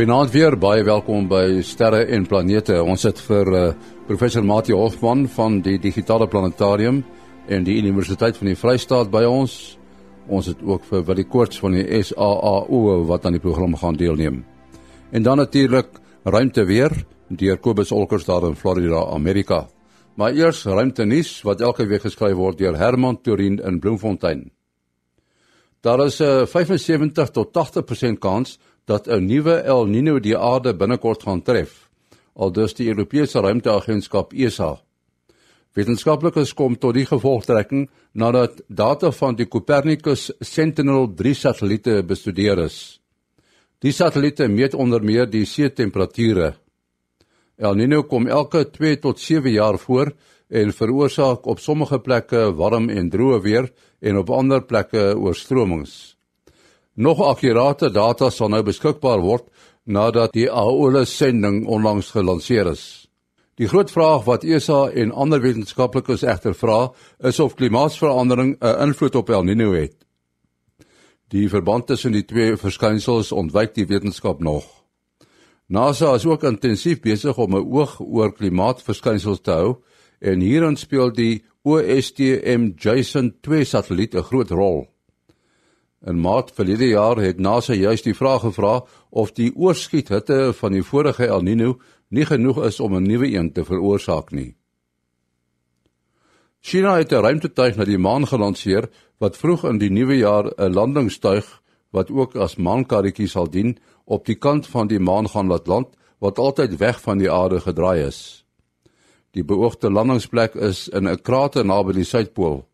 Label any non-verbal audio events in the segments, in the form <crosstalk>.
Goeienaand weer, baie welkom by Sterre en Planete. Ons het vir uh, professor Mati Hofman van die Digitale Planetarium en die Universiteit van die Vrystaat by ons. Ons het ook vir Willie Koorts van die SAAO wat aan die program gaan deelneem. En dan natuurlik ruimte weer deur Kobus Olkers daar in Florida, Amerika. Maar eers ruimte nuus wat elke week geskryf word deur Herman Turin in Bloemfontein. Daar is 'n uh, 75 tot 80% kans dat 'n nuwe El Niño die aarde binnekort gaan tref, aldus die Europese Ruimteagentskap ESA. Wetenskaplikes kom tot die gevolgtrekking nadat data van die Copernicus Sentinel-3 satelliete bestudeer is. Die satelliete meet onder meer die see temperature. El Niño kom elke 2 tot 7 jaar voor en veroorsaak op sommige plekke warm en droë weer en op ander plekke oorstromings. Nog akkurate data sal nou beskikbaar word nadat die Aola sending onlangs gelanseer is. Die groot vraag wat ESA en ander wetenskaplikes egter vra, is of klimaatsverandering 'n invloed op El Niño het. Die verband tussen die twee verskynsels ontwyk die wetenskap nog. NASA is ook intensief besig om 'n oog oor klimaatsverskynsels te hou en hierin speel die OSTM Jason 2 satelliet 'n groot rol. In Maart verlede jaar het NASA juist die vraag gevra of die oorskiethitte van die vorige El Niño nie genoeg is om 'n nuwe een te veroorsaak nie. China het 'n ruimtetuig na die maan gelanseer wat vroeg in die nuwe jaar 'n landingstuig wat ook as maankarretjie sal dien op die kant van die maan gaan laat land wat altyd weg van die aarde gedraai is. Die beoogde landingsplek is in 'n krater naby die suidpool.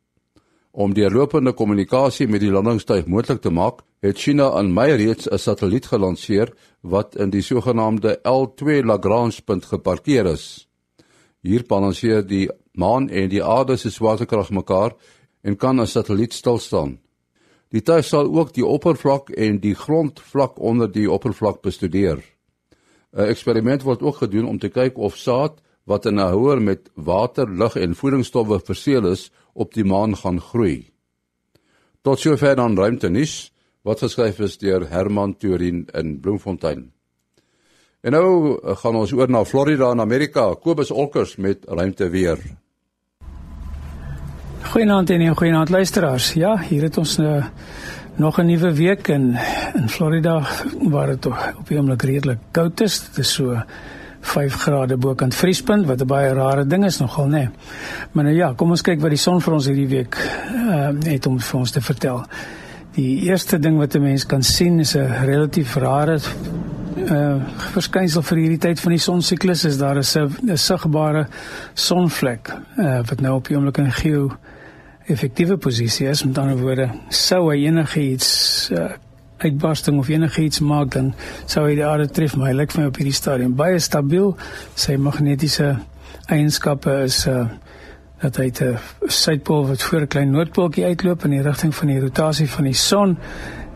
Om die lopende kommunikasie met die landingstuig moontlik te maak, het China aan Mei reeds 'n satelliet gelanseer wat in die sogenaamde L2 Lagrange punt geparkeer is. Hier balanseer die maan en die aarde se swaartekrag mekaar en kan 'n satelliet stil staan. Die tuig sal ook die oppervlak en die grondvlak onder die oppervlak bestudeer. 'n Eksperiment word ook gedoen om te kyk of saad wat in 'n houer met water, lug en voedingsstowwe verseël is, op die maan gaan groei. Tot sover dan ruimte nuus wat geskryf is deur Herman Turin in Bloemfontein. En nou eh, gaan ons oor na Florida in Amerika, Kobus Olkers met ruimte weer. Goeienaand en goeienaand luisteraars. Ja, hier het ons nou nog 'n nuwe week in in Florida waar dit op die oomblik redelik koud is. Dit is so 5 grade bokant vriespunt wat 'n baie rare ding is nogal nê. Nee. Maar nou ja, kom ons kyk wat die son vir ons hierdie week uh, het om vir ons te vertel. Die eerste ding wat 'n mens kan sien is 'n relatief rare uh verskynsel vir hierdie tyd van die sonsiklus is daar 'n sigbare sonvlek uh wat nou op die oomblik in geo effektiewe posisie is met ander woorde sou hy enigiets uh, uitbarsting of enigiets maak dan sou hy die aarde tref maar hy lyk vir my op hierdie stadium. Baie stabiel. Sy magnetiese eienskappe is uh dat hy 'n suidpool wat voor 'n klein noordpooltjie uitloop in die rigting van die rotasie van die son.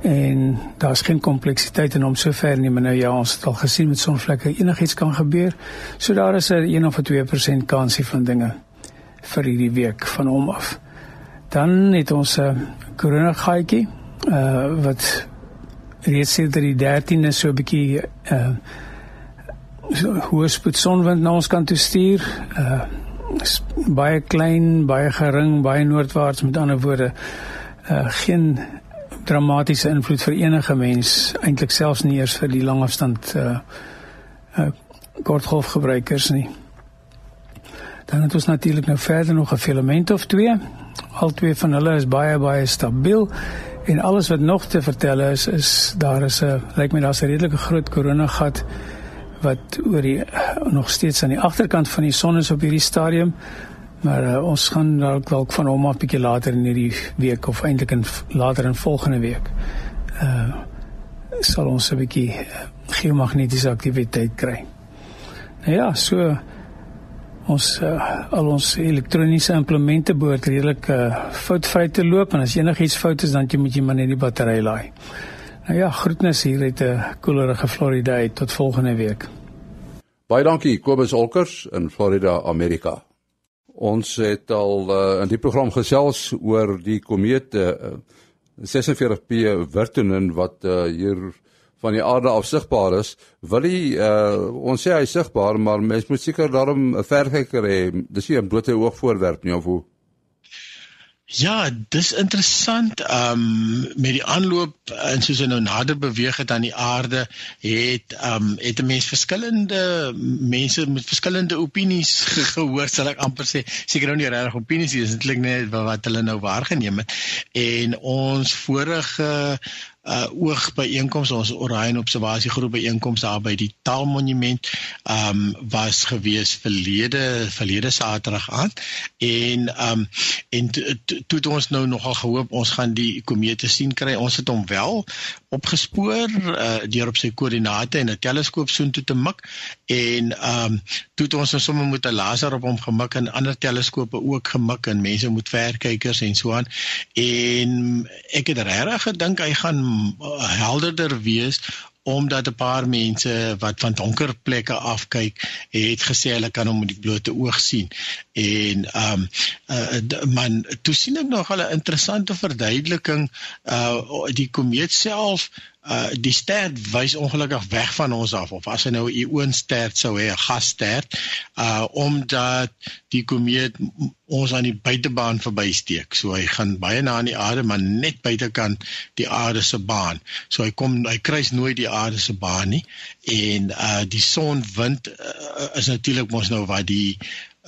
En daar's geen kompleksiteit in hom sover nie maar nou ja ons het al gesien met sonvlekke enigiets kan gebeur. So daar is 'n 1 of 'n 2% kansie van dinge vir hierdie week van hom af. Dan het ons 'n korona gaatjie uh wat reeds sedert die 13de so 'n bietjie uh so hoë spoed sonwind na ons kant toe stuur. Uh baie klein, baie gering, baie noordwaarts met ander woorde uh geen dramatiese invloed vir enige mens, eintlik selfs nie eers vir die langafstand uh uh kortgolfgebruikers nie. Dan het ons natuurlik nou verder nog 'n filament of twee. Al twee van hulle is baie baie stabiel En alles wat nog te vertel is is daar is 'n lyk my daar's 'n redelike groot korona gat wat oor die nog steeds aan die agterkant van die son is op hierdie stadium. Maar uh, ons gaan dalk dalk van hom af bietjie later in hierdie week of eintlik in later in volgende week. Uh sal ons 'n bietjie geomagnetiese aktiwiteit kry. Nou ja, so ons uh, al ons elektroniese implemente behoort redelik uh, foutvry te loop en as enigiets fout is dan jy moet jy maar net die battery laai. Nou ja, groetnis hier uit 'n uh, koelerige Florida uit tot volgende week. Baie dankie Kobus Olkers in Florida, Amerika. Ons het al uh, in die program gesels oor die komeet uh, 46P Wirtanen wat uh, hier van die aarde af sigbaar is, wil hy uh ons sê hy sigbaar, maar mens moet seker daarom 'n verkyker hê. Dis nie 'n blote oog voorwerp nie of hoe? Ja, dis interessant. Ehm um, met die aanloop en soos hy nou nader beweeg het aan die aarde, het ehm um, het 'n mens verskillende mense met verskillende opinies <laughs> gehoor, sal ek amper sê. Seker nou nie regtig opinies nie, dis eintlik net wat hulle nou waargeneem het. En ons vorige uh oog by einkoms ons Orion observasiegroep by einkoms daar by die Taalmonument um was gewees verlede verlede Saterdag aan en um en toe het ons nou nogal gehoop ons gaan die komete sien kry. Ons het hom wel opgespoor uh deur op sy koördinate en 'n teleskoop soontoe te mik en um toe het ons nou sommer met 'n laser op hom gemik en ander teleskope ook gemik en mense moet verkykers en so aan. En ek het regtig gedink hy gaan helderder wees omdat 'n paar mense wat van donker plekke afkyk het gesê hulle kan hom met die blote oog sien. En ehm um, uh, man toe sien ek nog 'n interessante verduideliking uh die komeet self uh die ster wys ongelukkig weg van ons af of as hy nou 'n ionster sou hê 'n gasster uh omdat die komeet ons aan die buitebaan verbysteek. So hy gaan baie na aan die aarde maar net buitekant die aarde se baan. So hy kom hy kruis nooit die aarde se baan nie en uh die sonwind uh, is natuurlik mos nou wat die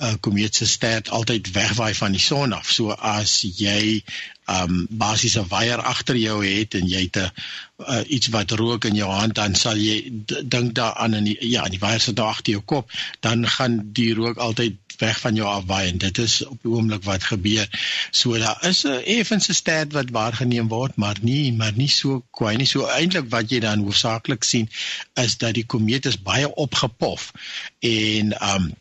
uh, komeet se ster altyd wegwaai van die son af. So as jy um basies 'n waier agter jou het en jy het 'n uh, iets wat rook in jou hand dan sal jy dink daaraan in die ja, die waier sit daar agter jou kop, dan gaan die rook altyd weg van jou afwaai en dit is op die oomblik wat gebeur. So daar is 'n effense ster wat waargeneem word, maar nie maar nie so kwai nie. So eintlik wat jy dan hoofsaaklik sien is dat die komeet is baie opgepof en um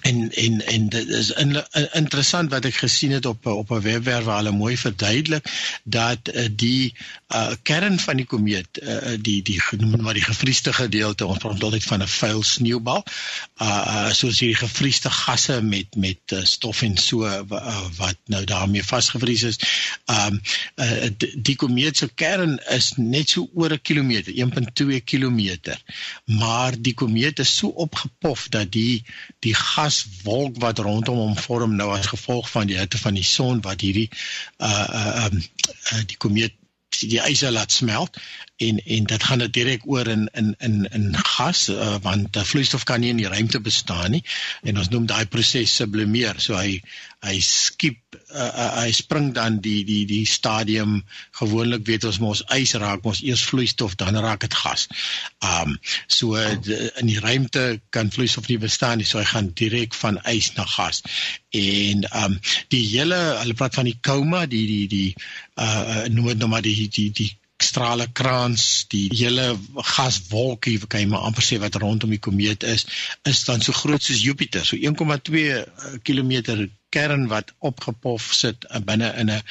en en en dit is in, in, interessant wat ek gesien het op op 'n webwerf waar hulle mooi verduidelik dat uh, die uh, kern van die komeet uh, die die genoem maar die gefriesde gedeelte ons praat altyd van 'n vuil sneeubal uh, soos die gefriesde gasse met met uh, stof en so uh, wat nou daarmee vasgevries is um uh, die komeet se kern is net so oor 'n kilometer 1.2 kilometer maar die komeet is so opgepof dat die die gas gaswolk wat rondom hom vorm nou as gevolg van die hitte van die son wat hierdie uh uh um uh, die komeet die ys laat smelt en en dit gaan dit direk oor in in in in gas uh, want uh, vloeistof kan nie in die ruimte bestaan nie en ons noem daai proses sublimeer so hy hy skiep uh, hy spring dan die die die stadium gewoonlik weet ons mos ys raak mos eers vloeistof dan raak dit gas. Um so de, in die ruimte kan vloeistof nie bestaan nie so hy gaan direk van ys na gas. En um die hele hulle praat van die coma die die die uh noem dit nou maar die die die strale kraans, die hele gaswolkie, wat kan jy maar amper sê wat rondom die komeet is, is dan so groot soos Jupiter, so 1,2 km kern wat opgepof sit binne in 'n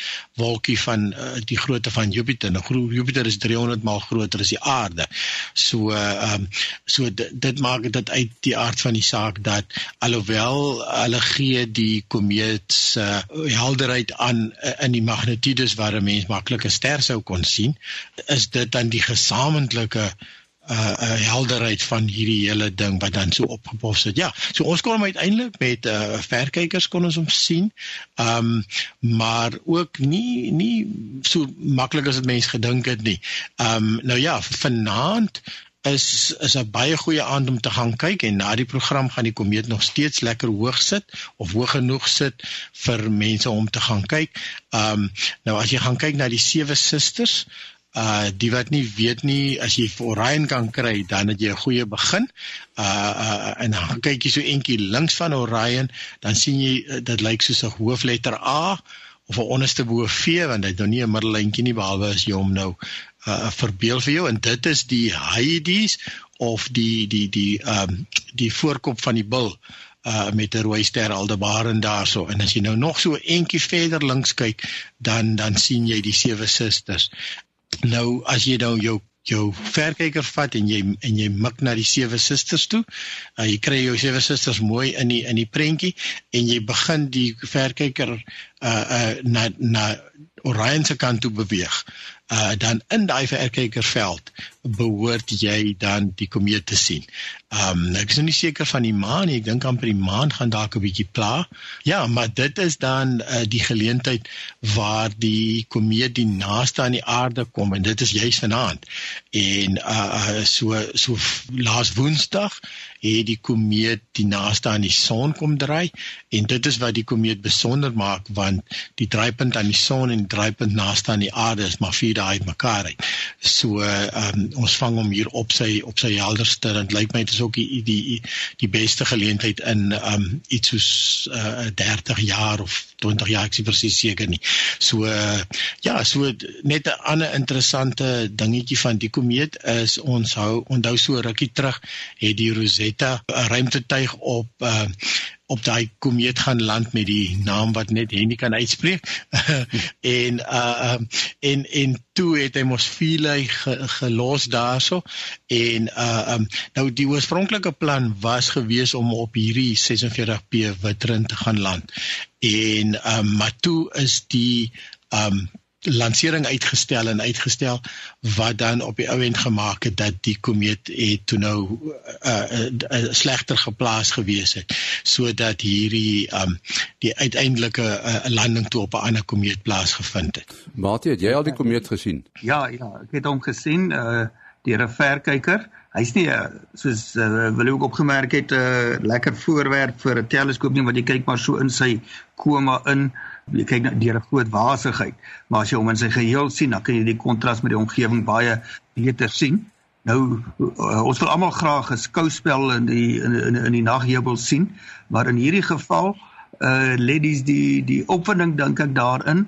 wolkie van uh, die grootte van Jupiter. Nou Jupiter is 300 maal groter as die aarde. So ehm um, so dit maak dit uit die aard van die saak dat alhoewel hulle gee die komeet se uh, helderheid aan uh, in die magnitudes waar 'n mens maklik 'n ster sou kon sien, is dit dan die gesamentlike uh, uh helderheid van hierdie hele ding wat dan so opgepof sit. Ja, so ons kon hom uiteindelik met uh verkykers kon ons hom sien. Um maar ook nie nie so maklik as dit mense gedink het nie. Um nou ja, vanaand is is 'n baie goeie aand om te gaan kyk en na die program gaan die komeet nog steeds lekker hoog sit of hoog genoeg sit vir mense om te gaan kyk. Um nou as jy gaan kyk na die sewe susters, uh die wat nie weet nie as jy vir Orion kan kry dan het jy 'n goeie begin. Uh uh en dan kyk jy so eentjie links van Orion, dan sien jy uh, dit lyk soos 'n hoofletter A of 'n onderste bo V want dit het nou nie 'n middellyntjie nie behalwe as jy hom nou uh verbeel vir jou. En dit is die Hyades of die die die ehm um, die voorkop van die bil uh met 'n rooi ster Aldebaran daarso. En as jy nou nog so eentjie verder links kyk dan dan sien jy die sewe susters Nou as jy nou jou jou verkyker vat en jy en jy mik na die sewe susters toe. Uh, jy kry jou sewe susters mooi in die in die prentjie en jy begin die verkyker uh uh na na Orion se kant toe beweeg, uh dan in daai verkykerveld behoort jy dan die komeet te sien. Um ek is nie seker van die maan nie. Ek dink amper die maan gaan dalk 'n bietjie pla. Ja, maar dit is dan uh die geleentheid waar die komeet die naaste aan die aarde kom en dit is juis vanaand. En uh, uh so so laas Woensdag het die komeet die naaste aan die son kom draai en dit is wat die komeet besonder maak want die draaipunt aan die son en die draaipunt naaste aan die aarde is maar vier dae uitmekaar uit. So um ons vang hom hier op sy op sy helderste en dit lyk my dit is ook die die die beste geleentheid in um iets soos uh, 30 jaar of 20 jaar ek is presies seker nie. So uh, ja, so net 'n ander interessante dingetjie van die komeet is ons hou onthou so rukkie terug het die Rosetta 'n ruimtetuig op uh, op daai komeet gaan land met die naam wat net Henny kan uitspreek. <laughs> en uh en en toe het hy mos Philae ge, gelos daarso en uh um, nou die oorspronklike plan was gewees om op hierdie 46P Witrin te gaan land. En um maar toe is die um lansering uitgestel en uitgestel wat dan op die ou end gemaak het dat die komeet het toe nou 'n uh, uh, uh, slegter geplaas gewees het sodat hierdie um die uiteindelike uh, landing toe op 'n ander komeet plaasgevind het. Mate, het jy al die komeet gesien? Ja, ja, ek het hom gesien uh deur 'n verkyker. Hy's nie soos uh, wil ook opgemerk het 'n uh, lekker voorwerp vir 'n teleskoop nie want jy kyk maar so in sy koma in jy kyk na deur 'n groot wasigheid, maar as jy hom in sy geheel sien, dan kan jy die kontras met die omgewing baie beter sien. Nou uh, ons wil almal graag 'n skouspel in die in in, in die naghebel sien, maar in hierdie geval uh lê dis die die opwinding dink ek daarin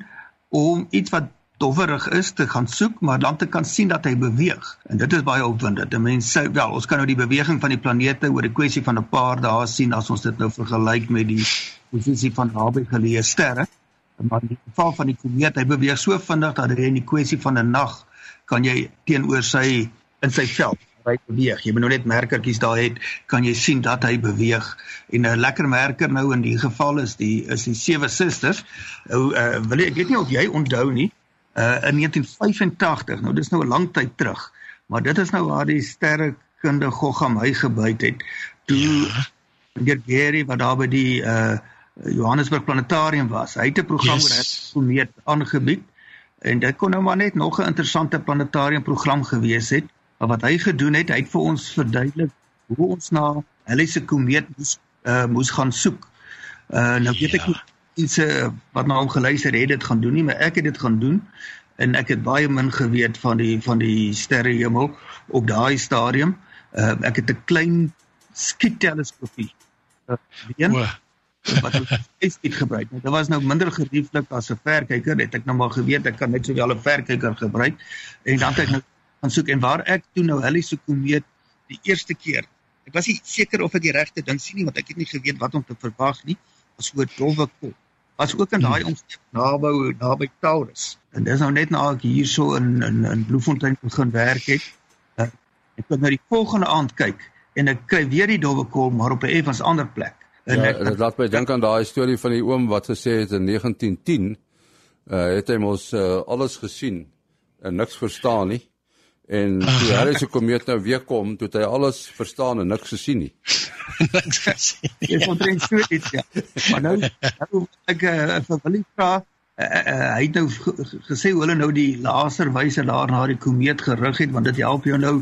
om iets wat dowwerig is te gaan soek, maar dan te kan sien dat hy beweeg. En dit is baie opwindend. Mense wel, ons kan nou die beweging van die planete oor 'n kwessie van 'n paar dae sien as ons dit nou vergelyk met die posisie van naby geleë sterre maar in die geval van die komeet hy beweeg so vinnig dat hy in die kwessie van 'n nag kan jy teenoor sy in sy veld hy beweeg. Jy moet nou net merkertjies daar het kan jy sien dat hy beweeg. En 'n lekker merker nou in die geval is die is die sewe susters nou uh, wil ek weet nie of jy onthou nie uh, in 1985 nou dis nou 'n lang tyd terug maar dit is nou waar die sterrekunde Gogga my gebyt het. Toe ja. meneer Gary wat daar by die uh Johannesburg Planetarium was. Hy het 'n program yes. oor die komeet aangebied en dit kon nou maar net nog 'n interessante planetarium program gewees het. Maar wat hy gedoen het, hy het vir ons verduidelik hoe ons na hulle se komeet moes uh, moes gaan soek. Uh nou weet ek ja. nie mense wat na hom geluister het dit gaan doen nie, maar ek het dit gaan doen en ek het baie min geweet van die van die sterrehemel op daai stadium. Uh ek het 'n klein skietteleskoopie. Uh, wat ek het gebruik. Dit was nou minder gerieflik as 'n verkyker. Dit ek nou maar geweet ek kan net sowel 'n verkyker gebruik en dan het ek nou gaan soek en waar ek toe nou Halley se komeet die eerste keer. Ek was nie seker of ek die regte ding sien nie want ek het nie geweet wat om te verwag nie. Was so 'n dowwe kop. Was ook in daai omgewing naby naby Taurus. En dis nou net na ek hierso in in in Bloemfontein begin werk het. Eh, ek kon nou die volgende aand kyk en ek kry weer die dowwe kop maar op 'n effens ander plek. En ja, dit laat my <laughs> dink aan daai storie van die oom wat gesê het in 1910 uh het hy mos uh, alles gesien en niks verstaan nie. En toe <laughs> hy se komeet nou weer kom, toe hy alles verstaan en niks gesien nie. <laughs> niks gesien. Jy moet dink so iets ja. Maar nou nou ek uh, vir Willie vra uh, uh, hy het nou gesê hoe hulle nou die laserwyser daar na die komeet gerig het want dit help jou nou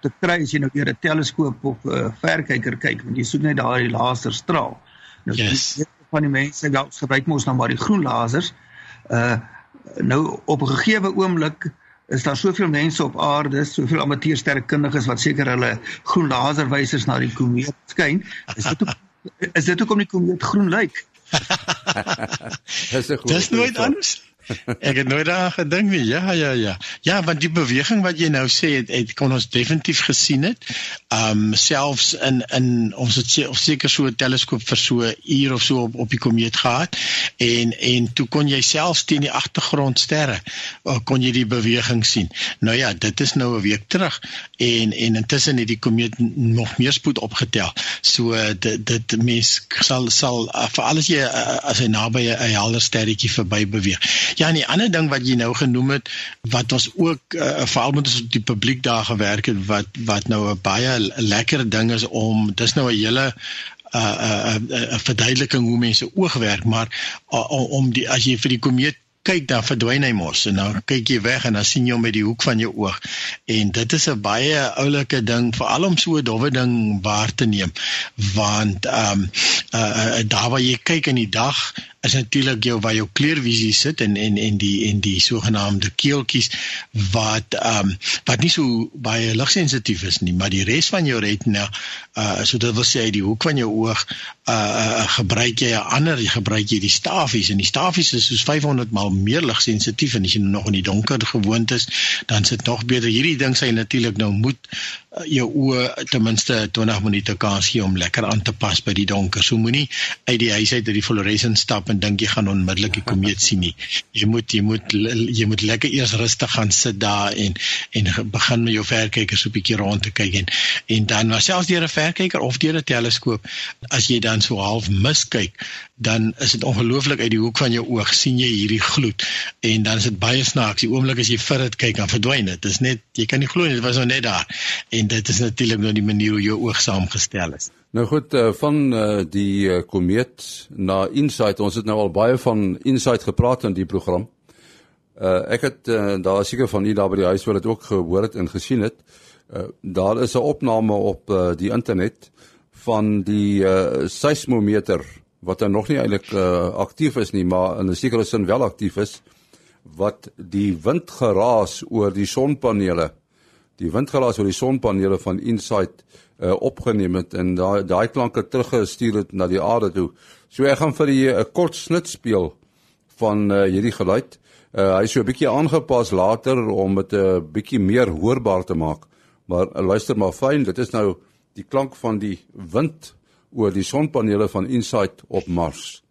te kry as jy nou deur 'n teleskoop of 'n uh, verkyker kyk want jy soek net daai laser straal. Nou yes. van die mense wat gebruik mos nou maar die groen lasers. Uh nou op 'n gegeewe oomblik is daar soveel mense op aarde, soveel amateursterrekundiges wat seker hulle groen laserwysers na die komeet skyn. Is dit ook, <laughs> is dit hoekom die komeet groen lyk? <laughs> <laughs> Dis 'n goeie. Dis nooit anders. Ek het nooit daaraan gedink nie. Ja, ja, ja. Ja, want die beweging wat jy nou sê het, het kon ons definitief gesien het. Um selfs in in ons het of seker so 'n teleskoop vir so 'n uur of so op op die komeet gehad en en toe kon jy selfs teen die agtergrond sterre uh, kon jy die beweging sien. Nou ja, dit is nou 'n week terug en en intussen het die komeet nog meer spoed opgetel. So dit dit mens sal sal uh, vir alles jy as hy naby 'n helder sterretjie verby beweeg. Ja, en die ander ding wat jy nou genoem het wat ons ook uh, veral met ons die publiek daar gewerk het wat wat nou 'n baie lekker ding is om dis nou 'n hele 'n uh, 'n uh, uh, verduideliking hoe mense oog werk, maar uh, om die as jy vir die komeet kyk dan verdwyn hy mos en dan kyk jy weg en dan sien jy hom met die hoek van jou oog. En dit is 'n baie oulike ding veral om so 'n dowwe ding waar te neem want ehm um, uh, uh, daar waar jy kyk in die dag is natuurlik jou waar jou kleurvisie sit en en en die en die sogenaamde keeltjies wat ehm um, wat nie so baie ligsensitief is nie, maar die res van jou retina uh so dit wil sê die hoek van jou oog uh, uh gebruik jy 'n ander gebruik jy die stafies en die stafies is soos 500 mal meer ligsensitief en as jy nog in die donker gewoond is, dan sit nog beter. Hierdie ding sê natuurlik nou moet jou oë ten minste 20 minute kans gee om lekker aan te pas by die donker. So moenie uit die huis uit uit die fluoresent stap en dink jy gaan onmiddellik die komeet sien nie. Jy moet jy moet jy moet lekker eers rustig gaan sit daar en en begin met jou verkyker so 'n bietjie rond te kyk en en dan maar selfs deur 'n verkyker of deur 'n teleskoop as jy dan so half miskyk, dan is dit ongelooflik uit die hoek van jou oog sien jy hierdie gloed en dan is dit baie snaaks. Die oomblik as jy vir dit kyk dan verdwyn dit. Dit is net jy kan nie glo dit was nou net daar. En dit is natuurlik nou die manier hoe jou oog saamgestel is. Nou goed, uh, van uh, die uh, komeet na Insight, ons het nou al baie van Insight gepraat in die program. Uh, ek het daar seker van u daar by die huis wil dit ook gehoor het en gesien het. Uh, daar is 'n opname op die internet van die uh, seismometer wat dan nog nie eintlik uh, aktief is nie, maar in 'n sekere sin wel aktief is wat die windgeraas oor die sonpanele die windgeraas oor die sonpanele van Insight uh, opgeneem het en daai daai klanke teruggestuur het na die aarde toe. So ek gaan vir julle 'n kort snit speel van uh, hierdie geluid. Uh, hy is so 'n bietjie aangepas later om dit 'n uh, bietjie meer hoorbaar te maak. Maar uh, luister maar fyn, dit is nou die klank van die wind oor die sonpanele van Insight op Mars.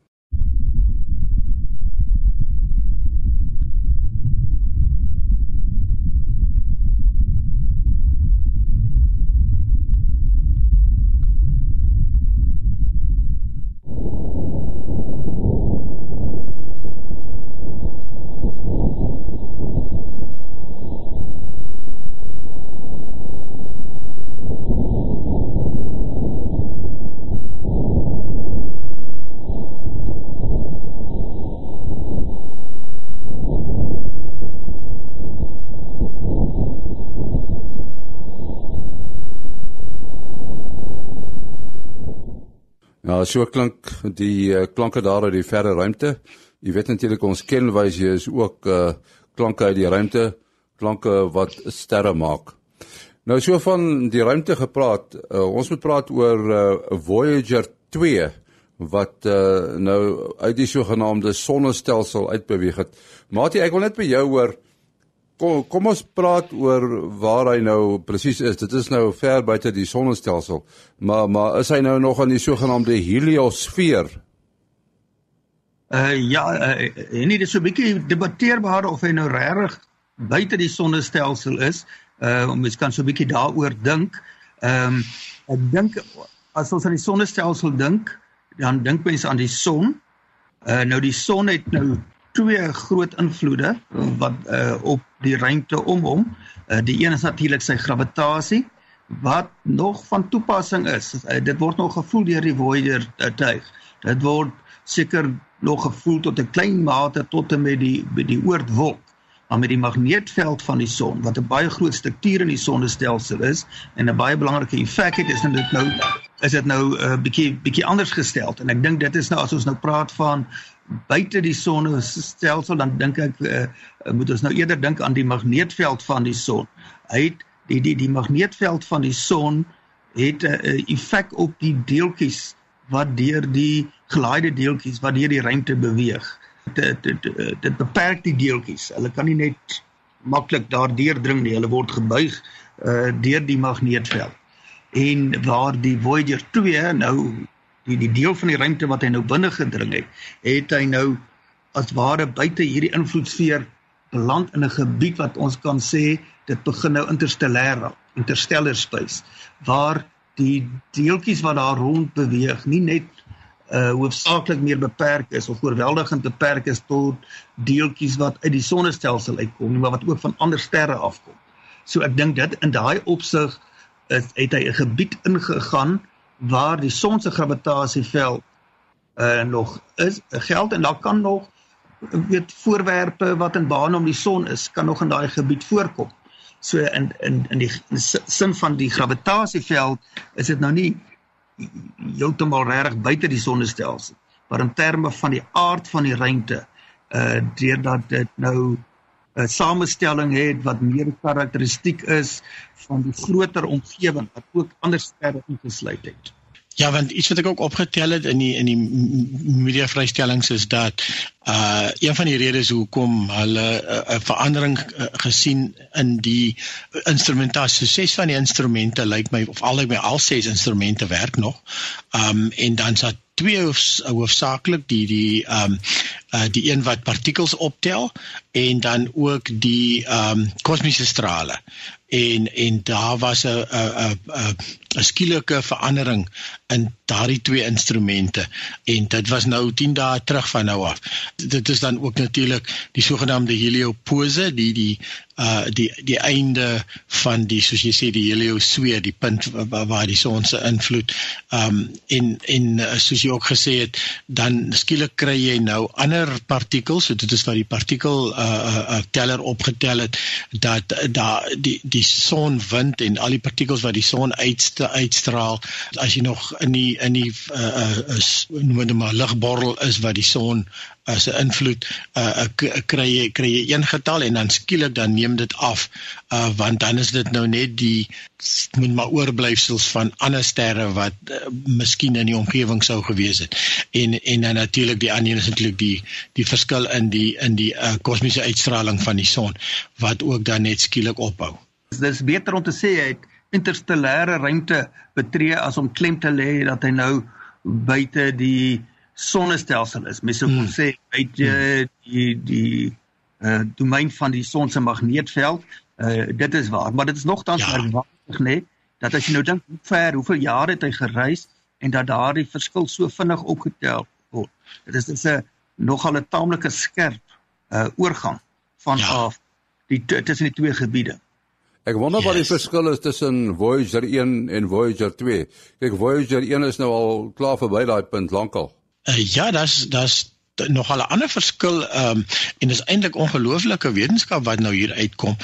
Ja, so klink die uh, klanke daar uit die verre ruimte. Jy weet natuurlik ons kenwyse is ook uh klanke uit die ruimte, klanke wat sterre maak. Nou so van die ruimte gepraat, uh, ons moet praat oor uh, Voyager 2 wat uh, nou uit die sogenaamde sonnestelsel uitbeweeg het. Maatie, ek wil net by jou hoor kom kom ons praat oor waar hy nou presies is. Dit is nou ver buite die sonnestelsel. Maar maar is hy nou nog in die sogenaamde heliosfeer? Uh ja, uh, en dit is so 'n bietjie debatteerbaar of hy nou regtig buite die sonnestelsel is. Uh mens kan so 'n bietjie daaroor dink. Ehm um, ek dink as ons aan die sonnestelsel dink, dan dink mense aan die son. Uh nou die son het nou twee groot invloede wat uh, op die ruimte om hom. Uh, die een is natuurlik sy gravitasie wat nog van toepassing is. Uh, dit word nog gevoel deur die Voyager uh, tuig. Dit word seker nog gevoel tot 'n klein mate tot en met die by die oortwolk. Maar met die magneetveld van die son wat 'n baie groot struktuur in die sonnestelsel is en 'n baie belangrike effek het, is dit nou is dit nou 'n uh, bietjie bietjie anders gestel. En ek dink dit is nou as ons nou praat van buite die sonnestelsel dan dink ek uh, moet ons nou eerder dink aan die magneetveld van die son. Hy het die die die magneetveld van die son het 'n uh, effek op die deeltjies wat deur die gelaaide deeltjies wat deur die ruimte beweeg. dit dit, dit beperk die deeltjies. Hulle kan nie net maklik daardeur dring nie. Hulle word gebuig uh deur die magneetveld. En waar die Voyager 2 nou die die deel van die ruimte wat hy nou binne gedring het, het hy nou as ware buite hierdie invloedsfeer beland in 'n gebied wat ons kan sê dit begin nou interstellêr, interstellar space, waar die deeltjies wat daar rond beweeg nie net uh hoofsaaklik meer beperk is of oorweldigend beperk is tot deeltjies wat uit die sonnestelsel uitkom, maar wat ook van ander sterre afkom. So ek dink dit in daai opsig is het hy 'n gebied ingegaan waar die son se gravitasieveld uh nog is geld en daar kan nog weet voorwerpe wat in baan om die son is kan nog in daai gebied voorkom. So in in in die sin van die gravitasieveld is dit nou nie heeltemal reg buite die sonnestelsel, maar in terme van die aard van die ruimte uh deurdat dit nou 'n samestelling het wat meer karakteristiek is van die groter omgewing wat ook ander sterre ingesluit het. Ja, want iets wat ek ook opgetel het in die in die media vrystellings is dat uh een van die redes hoekom hulle 'n uh, verandering uh, gesien in die instrumentasie ses van die instrumente lyk like my of al my al ses instrumente werk nog. Um en dan sa twee hoofsaaklik die die um uh die een wat partikels optel en dan ook die um kosmiese strale en en daar was 'n 'n 'n 'n skielike verandering in daardie twee instrumente en dit was nou 10 dae terug van nou af. Dit is dan ook natuurlik die sogenaamde heliopause, die die uh die die einde van die soos jy sê die heliosfeer, die punt waar, waar die son se invloed um en en uh, soos jy ook gesê het, dan skielik kry jy nou ander partikels, so dit is wat die partikel uh, uh, uh teller opgetel het dat daar die die son wind en al die partikels wat die son uitste, uitstraal as jy nog in die in die uh, uh, noem dit maar ligborrel is wat die son as 'n invloed uh, kry jy kry jy een getal en dan skielik dan neem dit af uh, want dan is dit nou net die moet maar oorblyfsels van ander sterre wat uh, miskien in die omgewing sou gewees het en en dan natuurlik die ander is natuurlik die die verskil in die in die uh, kosmiese uitstraling van die son wat ook dan net skielik ophou. Dit is beter om te sê hy het interstellêre ruimte betree as om klem te lê dat hy nou buite die sonnestelsel is. Mense hmm. moet sê uit hmm. die die uh domein van die son se magneetveld. Uh dit is waar, maar dit is nogtans ja. merkwaardig nê dat as jy nou dink hoe ver, hoeveel jare het hy gereis en dat daardie verskil so vinnig opgetel word. Dit is dis 'n nogal 'n taamlike skerp uh oorgang van ja. af die tussen die twee gebiede. Ek wonder yes. wat die verskil is tussen Voyager 1 en Voyager 2. Kyk, Voyager 1 is nou al klaar verby daai punt lankal. Uh, ja, daar's daar's nog 'n ander verskil ehm um, en dis eintlik ongelooflike wetenskap wat nou hier uitkom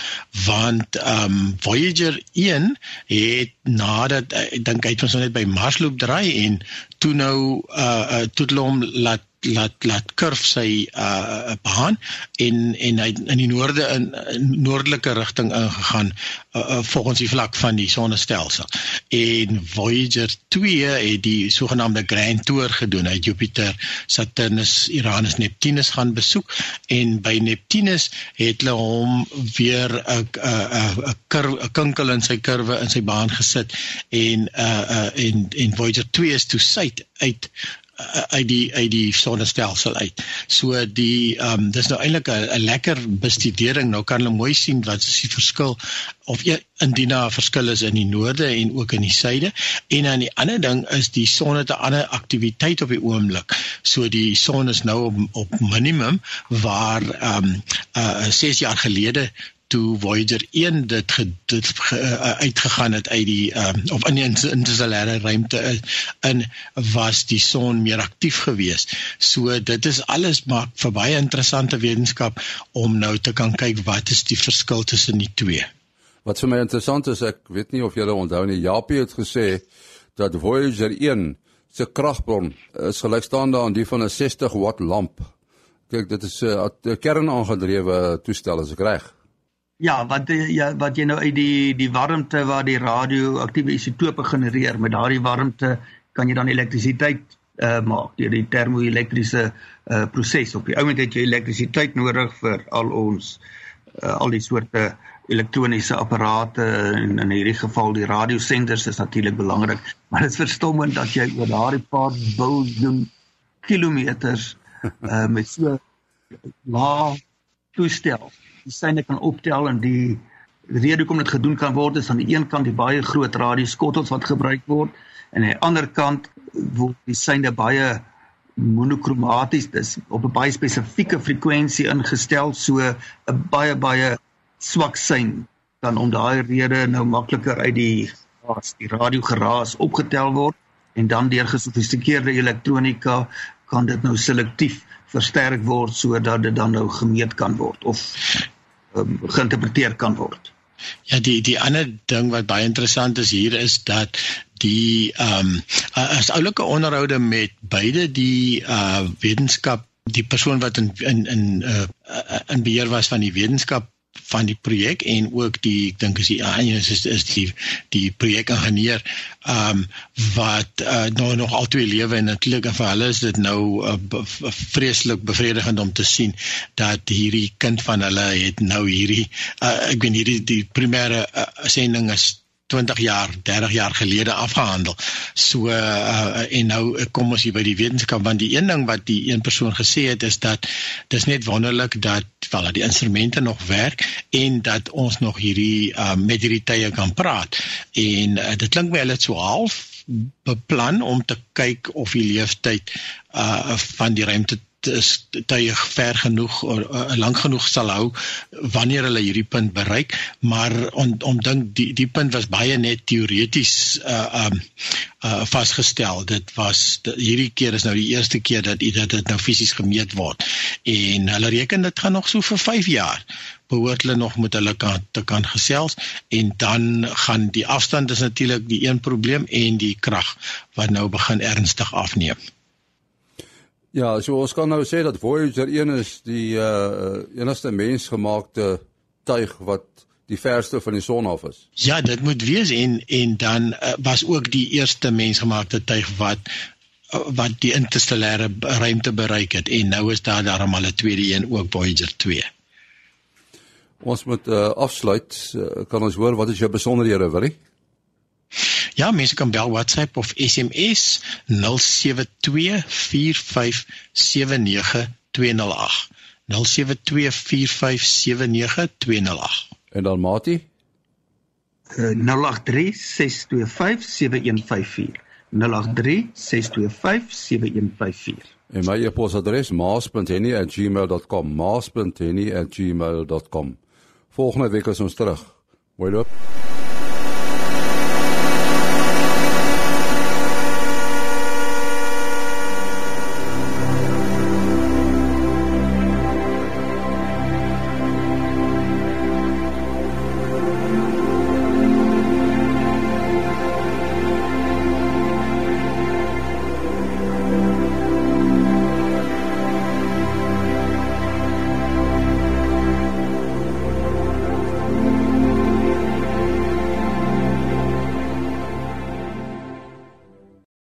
want ehm um, Voyager 1 het nadat ek dink hy het ons nou net by Mars loop draai en toe nou uh, uh toe hom laat laat laat kurf sy uh baan en en hy in die noorde in, in noordelike rigting ingegaan uh, uh, volgens die vlak van die sonnestelsel. En Voyager 2 het die sogenaamde Grand Tour gedoen. Hy het Jupiter, Saturnus, Uranus, Neptunus gaan besoek en by Neptunus het hulle hom weer 'n 'n 'n kinkel in sy kurwe in sy baan gesit en uh uh en en Voyager 2 is toe suid uit uit die uit die sonnestelsel uit. So die ehm um, dis nou eintlik 'n lekker bestudering. Nou kan hulle mooi sien wat is die verskil of ja, indien daar 'n verskil is in die noorde en ook in die suide. En dan die ander ding is die son het 'n ander aktiwiteit op die oomblik. So die son is nou op, op minimum waar ehm um, uh 6 jaar gelede toe Voyager 1 dit ge, dit ge, uh, uitgegaan het uit die um, of in die interstellare ruimte uh, in was die son meer aktief geweest. So dit is alles maar vir baie interessante wetenskap om nou te kan kyk wat is die verskil tussen die twee. Wat vir my interessant is, ek weet nie of julle onthou nie, Japie het gesê dat Voyager 1 se kragbron is gelykstaande aan die van 'n 60 watt lamp. Kyk, dit is 'n kernaangedrewe toestel as ek reg. Ja, wat ja, wat jy nou uit die die warmte waar die radioaktiewe isotope genereer, met daardie warmte kan jy dan elektrisiteit uh maak deur die termoelektriese uh proses. Op die oomblik het jy elektrisiteit nodig vir al ons uh, al die soorte elektroniese apparate en in hierdie geval die radiosenders is natuurlik belangrik, maar dit is verstommend dat jy oor daardie paar biljoen kilometers uh met so laag toestel syne kan optel en die rede hoekom dit gedoen kan word is aan die een kant die baie groot radioskottels wat gebruik word en aan die ander kant word die syne baie monokromaties dis op 'n baie spesifieke frekwensie ingestel so 'n baie baie swak sein kan om daai rede nou makliker uit die geraas die radio geraas opgetel word en dan deur gesofistikeerde elektronika kan dit nou selektief versterk word sodat dit dan nou gemeet kan word of um, geïnterpreteer kan word. Ja die die ander ding wat baie interessant is hier is dat die ehm um, as oulike onderhoude met beide die uh wetenskap die persoon wat in in in uh, in beheer was van die wetenskap van die projek en ook die ek dink is die is, is is die die projekingenieur ehm um, wat uh, nou nog altyd lewe en natuurlik vir hulle is dit nou uh, vreeslik bevredigend om te sien dat hierdie kind van hulle het nou hierdie uh, ek weet hierdie die primêre uh, sending is 20 jaar, 30 jaar gelede afgehandel. So uh, en nou kom ons hier by die wetenskap want die een ding wat die een persoon gesê het is dat dis net wonderlik dat wel die instrumente nog werk en dat ons nog hierdie uh, met hierdie tye kan praat. En uh, dit klink my hulle het so half beplan om te kyk of die leeftyd uh, van die ruimte is tye ver genoeg of uh, lank genoeg sal hou wanneer hulle hierdie punt bereik maar om om dink die die punt was baie net teoreties uh um uh vasgestel. Dit was die, hierdie keer is nou die eerste keer dat dit dit nou fisies gemeet word. En hulle reken dit gaan nog so vir 5 jaar behoort hulle nog met hulle kan te kan gesels. En dan gaan die afstand is natuurlik die een probleem en die krag wat nou begin ernstig afneem Ja, so ons kan nou sê dat Voyager 1 is die uh enigste mensgemaakte tuig wat die verste van die son af is. Ja, dit moet wees en en dan uh, was ook die eerste mensgemaakte tuig wat uh, wat die interstellêre ruimte bereik het en nou is daar daarom al 'n tweede een ook Voyager 2. Ons moet uh, afsluit. Uh, kan ons hoor wat is jou besonderhede, Willie? Ja, mense kan bel WhatsApp of SMS 0724579208. 0724579208. En dan Mati? Uh, 0836257154. 0836257154. En my e-posadres maas.henny@gmail.com. maas.henny@gmail.com. Volgende week is ons terug. Mooi loop.